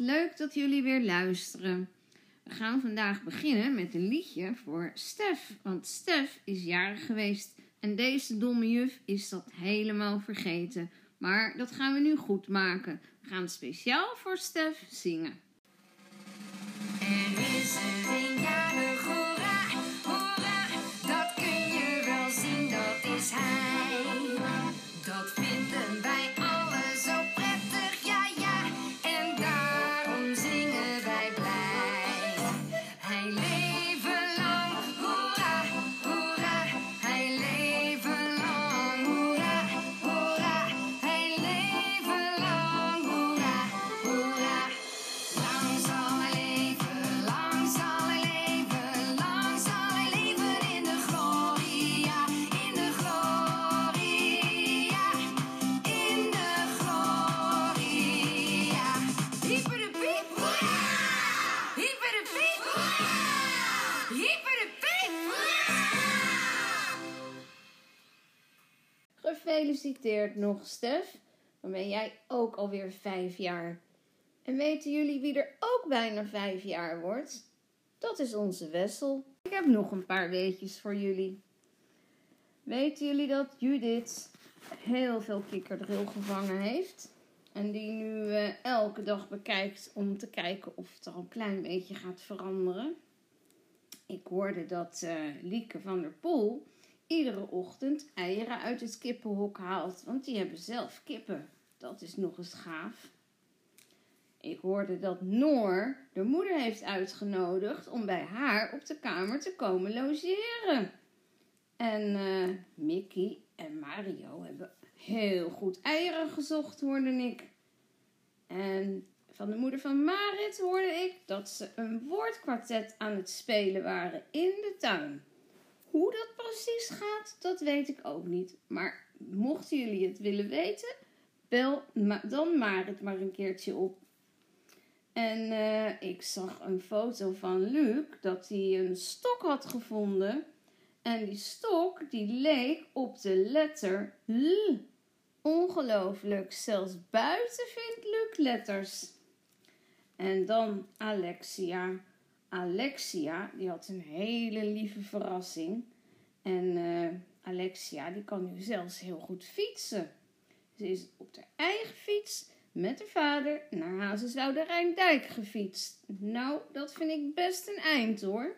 leuk dat jullie weer luisteren. We gaan vandaag beginnen met een liedje voor Stef, want Stef is jarig geweest en deze domme juf is dat helemaal vergeten. Maar dat gaan we nu goed maken. We gaan speciaal voor Stef zingen. Er is Gefeliciteerd nog, Stef. Dan ben jij ook alweer vijf jaar. En weten jullie wie er ook bijna vijf jaar wordt? Dat is onze Wessel. Ik heb nog een paar weetjes voor jullie. Weten jullie dat Judith heel veel kikkerdril gevangen heeft? En die nu eh, elke dag bekijkt om te kijken of het al een klein beetje gaat veranderen. Ik hoorde dat eh, Lieke van der Poel iedere ochtend eieren uit het kippenhok haalt, want die hebben zelf kippen. Dat is nog eens gaaf. Ik hoorde dat Noor de moeder heeft uitgenodigd om bij haar op de kamer te komen logeren. En eh, Mickey en Mario hebben heel goed eieren gezocht, hoorde ik. En van de moeder van Marit hoorde ik dat ze een woordkwartet aan het spelen waren in de tuin. Hoe dat precies gaat, dat weet ik ook niet. Maar mochten jullie het willen weten, bel dan Marit maar een keertje op. En eh, ik zag een foto van Luc dat hij een stok had gevonden. En die stok die leek op de letter L. Ongelooflijk, zelfs buiten vindt Luc letters. En dan Alexia. Alexia, die had een hele lieve verrassing. En eh, Alexia, die kan nu zelfs heel goed fietsen. Ze is op haar eigen fiets met haar vader naar Hazenswoude Rijndijk gefietst. Nou, dat vind ik best een eind hoor.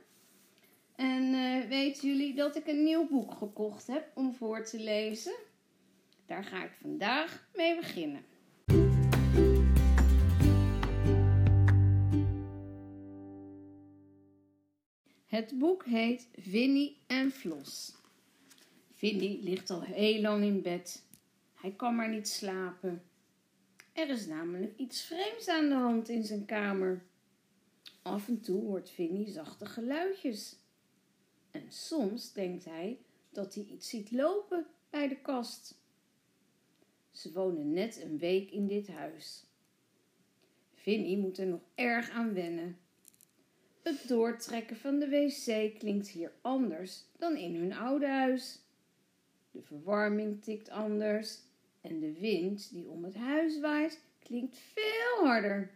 En eh, weten jullie dat ik een nieuw boek gekocht heb om voor te lezen? Daar ga ik vandaag mee beginnen. Het boek heet Vinnie en Flos. Vinnie ligt al heel lang in bed. Hij kan maar niet slapen. Er is namelijk iets vreemds aan de hand in zijn kamer. Af en toe hoort Vinnie zachte geluidjes. En soms denkt hij dat hij iets ziet lopen bij de kast. Ze wonen net een week in dit huis. Vinnie moet er nog erg aan wennen. Het doortrekken van de wc klinkt hier anders dan in hun oude huis. De verwarming tikt anders en de wind die om het huis waait klinkt veel harder.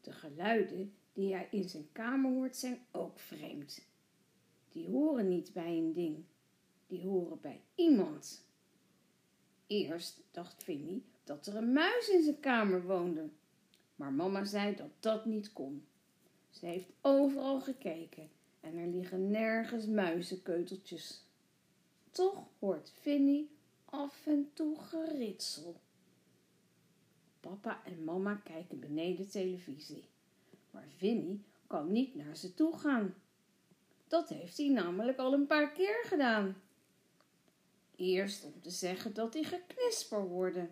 De geluiden die hij in zijn kamer hoort zijn ook vreemd. Die horen niet bij een ding, die horen bij iemand. Eerst dacht Vinnie dat er een muis in zijn kamer woonde, maar mama zei dat dat niet kon. Ze heeft overal gekeken en er liggen nergens muizenkeuteltjes. Toch hoort Vinnie af en toe geritsel. Papa en mama kijken beneden televisie, maar Vinnie kan niet naar ze toe gaan. Dat heeft hij namelijk al een paar keer gedaan. Eerst om te zeggen dat hij geknisper hoorde.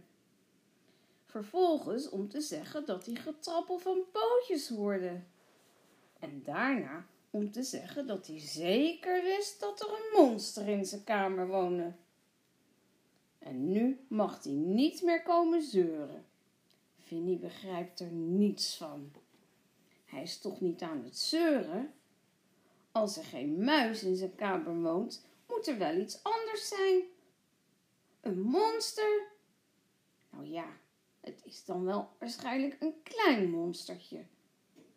Vervolgens om te zeggen dat hij getrappel van pootjes hoorde. En daarna om te zeggen dat hij zeker wist dat er een monster in zijn kamer woonde. En nu mag hij niet meer komen zeuren. Vinnie begrijpt er niets van. Hij is toch niet aan het zeuren? Als er geen muis in zijn kamer woont, moet er wel iets anders zijn. Een monster? Nou ja, Het is dan wel waarschijnlijk een klein monstertje.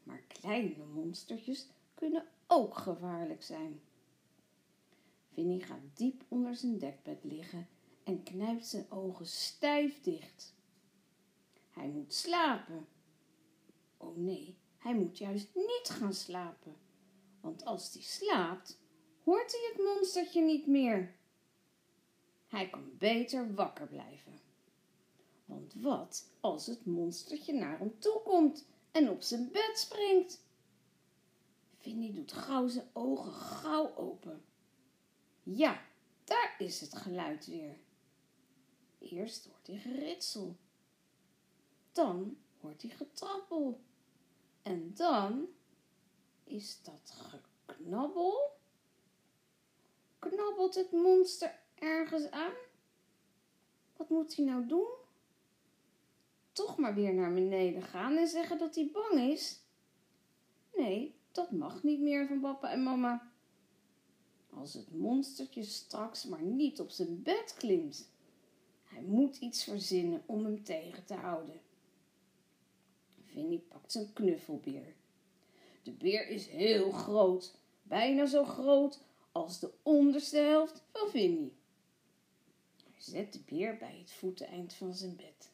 Maar kleine monstertjes kunnen ook gevaarlijk zijn. Vinnie gaat diep onder zijn dekbed liggen en knijpt zijn ogen stijf dicht. Hij moet slapen. Oh nee, hij moet juist niet gaan slapen. Want als hij slaapt, hoort hij het monstertje niet meer. Hij kan beter wakker blijven. Want wat als het monstertje naar hem toe komt en op zijn bed springt? Vinnie doet gauw zijn ogen gauw open. Ja, daar is het geluid weer. Eerst hoort hij geritsel. Dan hoort hij getrappel. En dan is dat geknabbel. Knabbelt het monster ergens aan? Wat moet hij nou doen? Toch maar weer naar beneden gaan en zeggen dat hij bang is? Nee, dat mag niet meer van papa en mama. Als het monstertje straks maar niet op zijn bed klimt. Hij moet iets verzinnen om hem tegen te houden. Vinnie pakt zijn knuffelbeer. De beer is heel groot, bijna zo groot als de onderste helft van Vinnie. Hij zet de beer bij het voeteneind van zijn bed.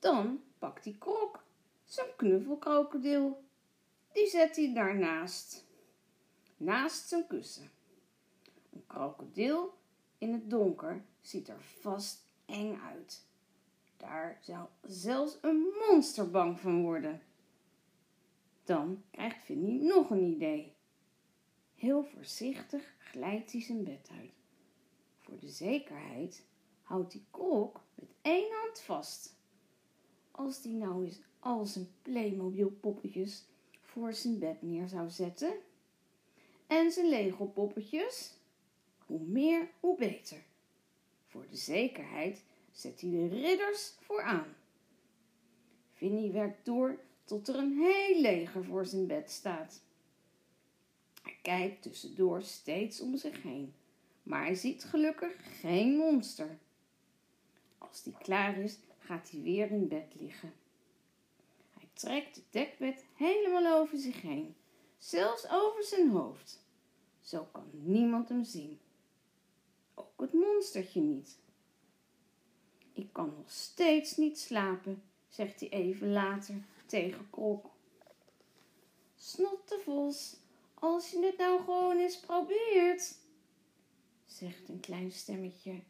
Dan pakt hij Krok, zijn knuffelkrokodil. Die zet hij daarnaast, naast zijn kussen. Een krokodil in het donker ziet er vast eng uit. Daar zou zelfs een monster bang van worden. Dan krijgt Vinnie nog een idee. Heel voorzichtig glijdt hij zijn bed uit. Voor de zekerheid houdt hij Krok met één hand vast. Als die nou eens al zijn Playmobil poppetjes voor zijn bed neer zou zetten en zijn Lego poppetjes, hoe meer hoe beter. Voor de zekerheid zet hij de ridders vooraan. Vinnie werkt door tot er een heel leger voor zijn bed staat. Hij kijkt tussendoor steeds om zich heen, maar hij ziet gelukkig geen monster. Als die klaar is, gaat hij weer in bed liggen. Hij trekt het dekbed helemaal over zich heen, zelfs over zijn hoofd. Zo kan niemand hem zien. Ook het monstertje niet. Ik kan nog steeds niet slapen, zegt hij even later tegen Krok. Snottevos, als je het nou gewoon eens probeert, zegt een klein stemmetje.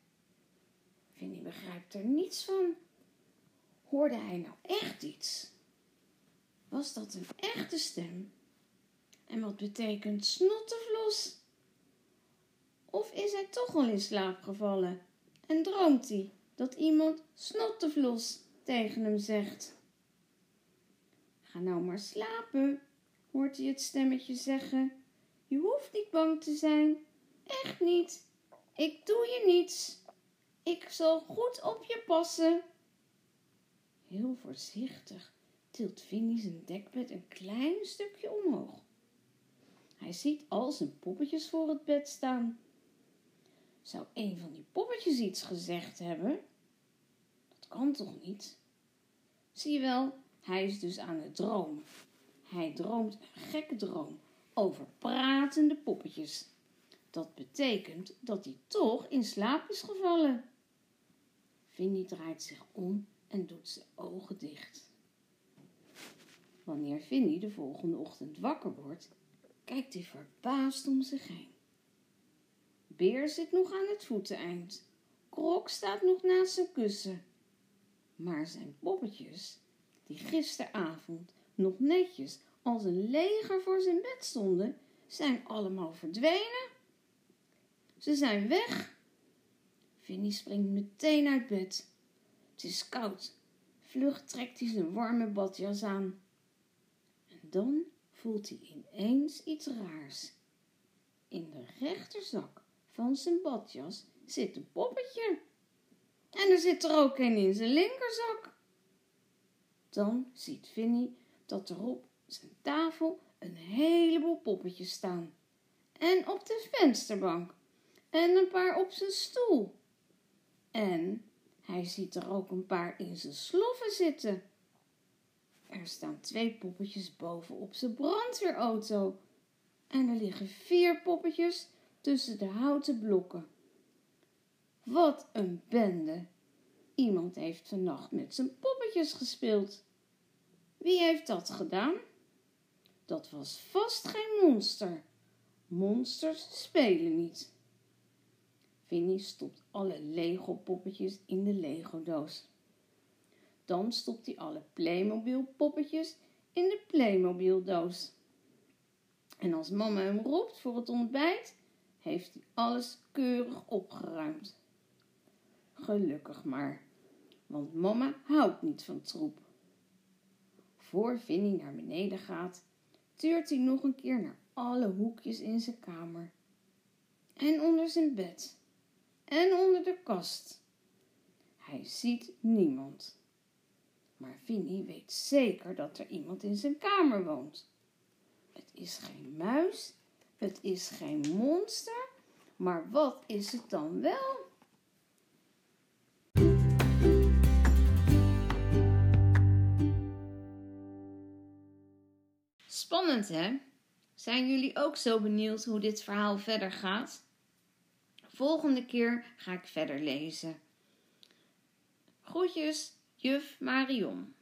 Vinnie begrijpt er niets van. Hoorde hij nou echt iets? Was dat een echte stem? En wat betekent snottevlos? Of is hij toch al in slaap gevallen en droomt hij dat iemand snottevlos tegen hem zegt? Ga nou maar slapen, hoort hij het stemmetje zeggen. Je hoeft niet bang te zijn, echt niet. Ik doe je niets. Ik zal goed op je passen. Heel voorzichtig tilt Vinnie zijn dekbed een klein stukje omhoog. Hij ziet al zijn poppetjes voor het bed staan. Zou een van die poppetjes iets gezegd hebben? Dat kan toch niet? Zie je wel, hij is dus aan het dromen. Hij droomt een gekke droom over pratende poppetjes. Dat betekent dat hij toch in slaap is gevallen. Vinnie draait zich om en doet zijn ogen dicht. Wanneer Vinnie de volgende ochtend wakker wordt, kijkt hij verbaasd om zich heen. Beer zit nog aan het voeteneind. Krok staat nog naast zijn kussen. Maar zijn poppetjes, die gisteravond nog netjes als een leger voor zijn bed stonden, zijn allemaal verdwenen. Ze zijn weg. Vinnie springt meteen uit bed. Het is koud. Vlug trekt hij zijn warme badjas aan. En dan voelt hij ineens iets raars. In de rechterzak van zijn badjas zit een poppetje. En er zit er ook een in zijn linkerzak. Dan ziet Vinnie dat er op zijn tafel een heleboel poppetjes staan. En op de vensterbank. En een paar op zijn stoel. En Hij ziet er ook een paar in zijn sloffen zitten. Er staan twee poppetjes bovenop zijn brandweerauto. En er liggen vier poppetjes tussen de houten blokken. Wat een bende! Iemand heeft vannacht met zijn poppetjes gespeeld. Wie heeft dat gedaan? Dat was vast geen monster. Monsters spelen niet. Vinnie stopt alle Lego-poppetjes in de Lego-doos. Dan stopt hij alle Playmobil-poppetjes in de Playmobil-doos. En als mama hem roept voor het ontbijt, heeft hij alles keurig opgeruimd. Gelukkig maar, want mama houdt niet van troep. Voor Vinnie naar beneden gaat, tuurt hij nog een keer naar alle hoekjes in zijn kamer. En onder zijn bed. En onder de kast. Hij ziet niemand. Maar Vinnie weet zeker dat er iemand in zijn kamer woont. Het is geen muis, het is geen monster, maar wat is het dan wel? Spannend, hè? Zijn jullie ook zo benieuwd hoe dit verhaal verder gaat? Volgende keer ga ik verder lezen. Groetjes, juf Marion.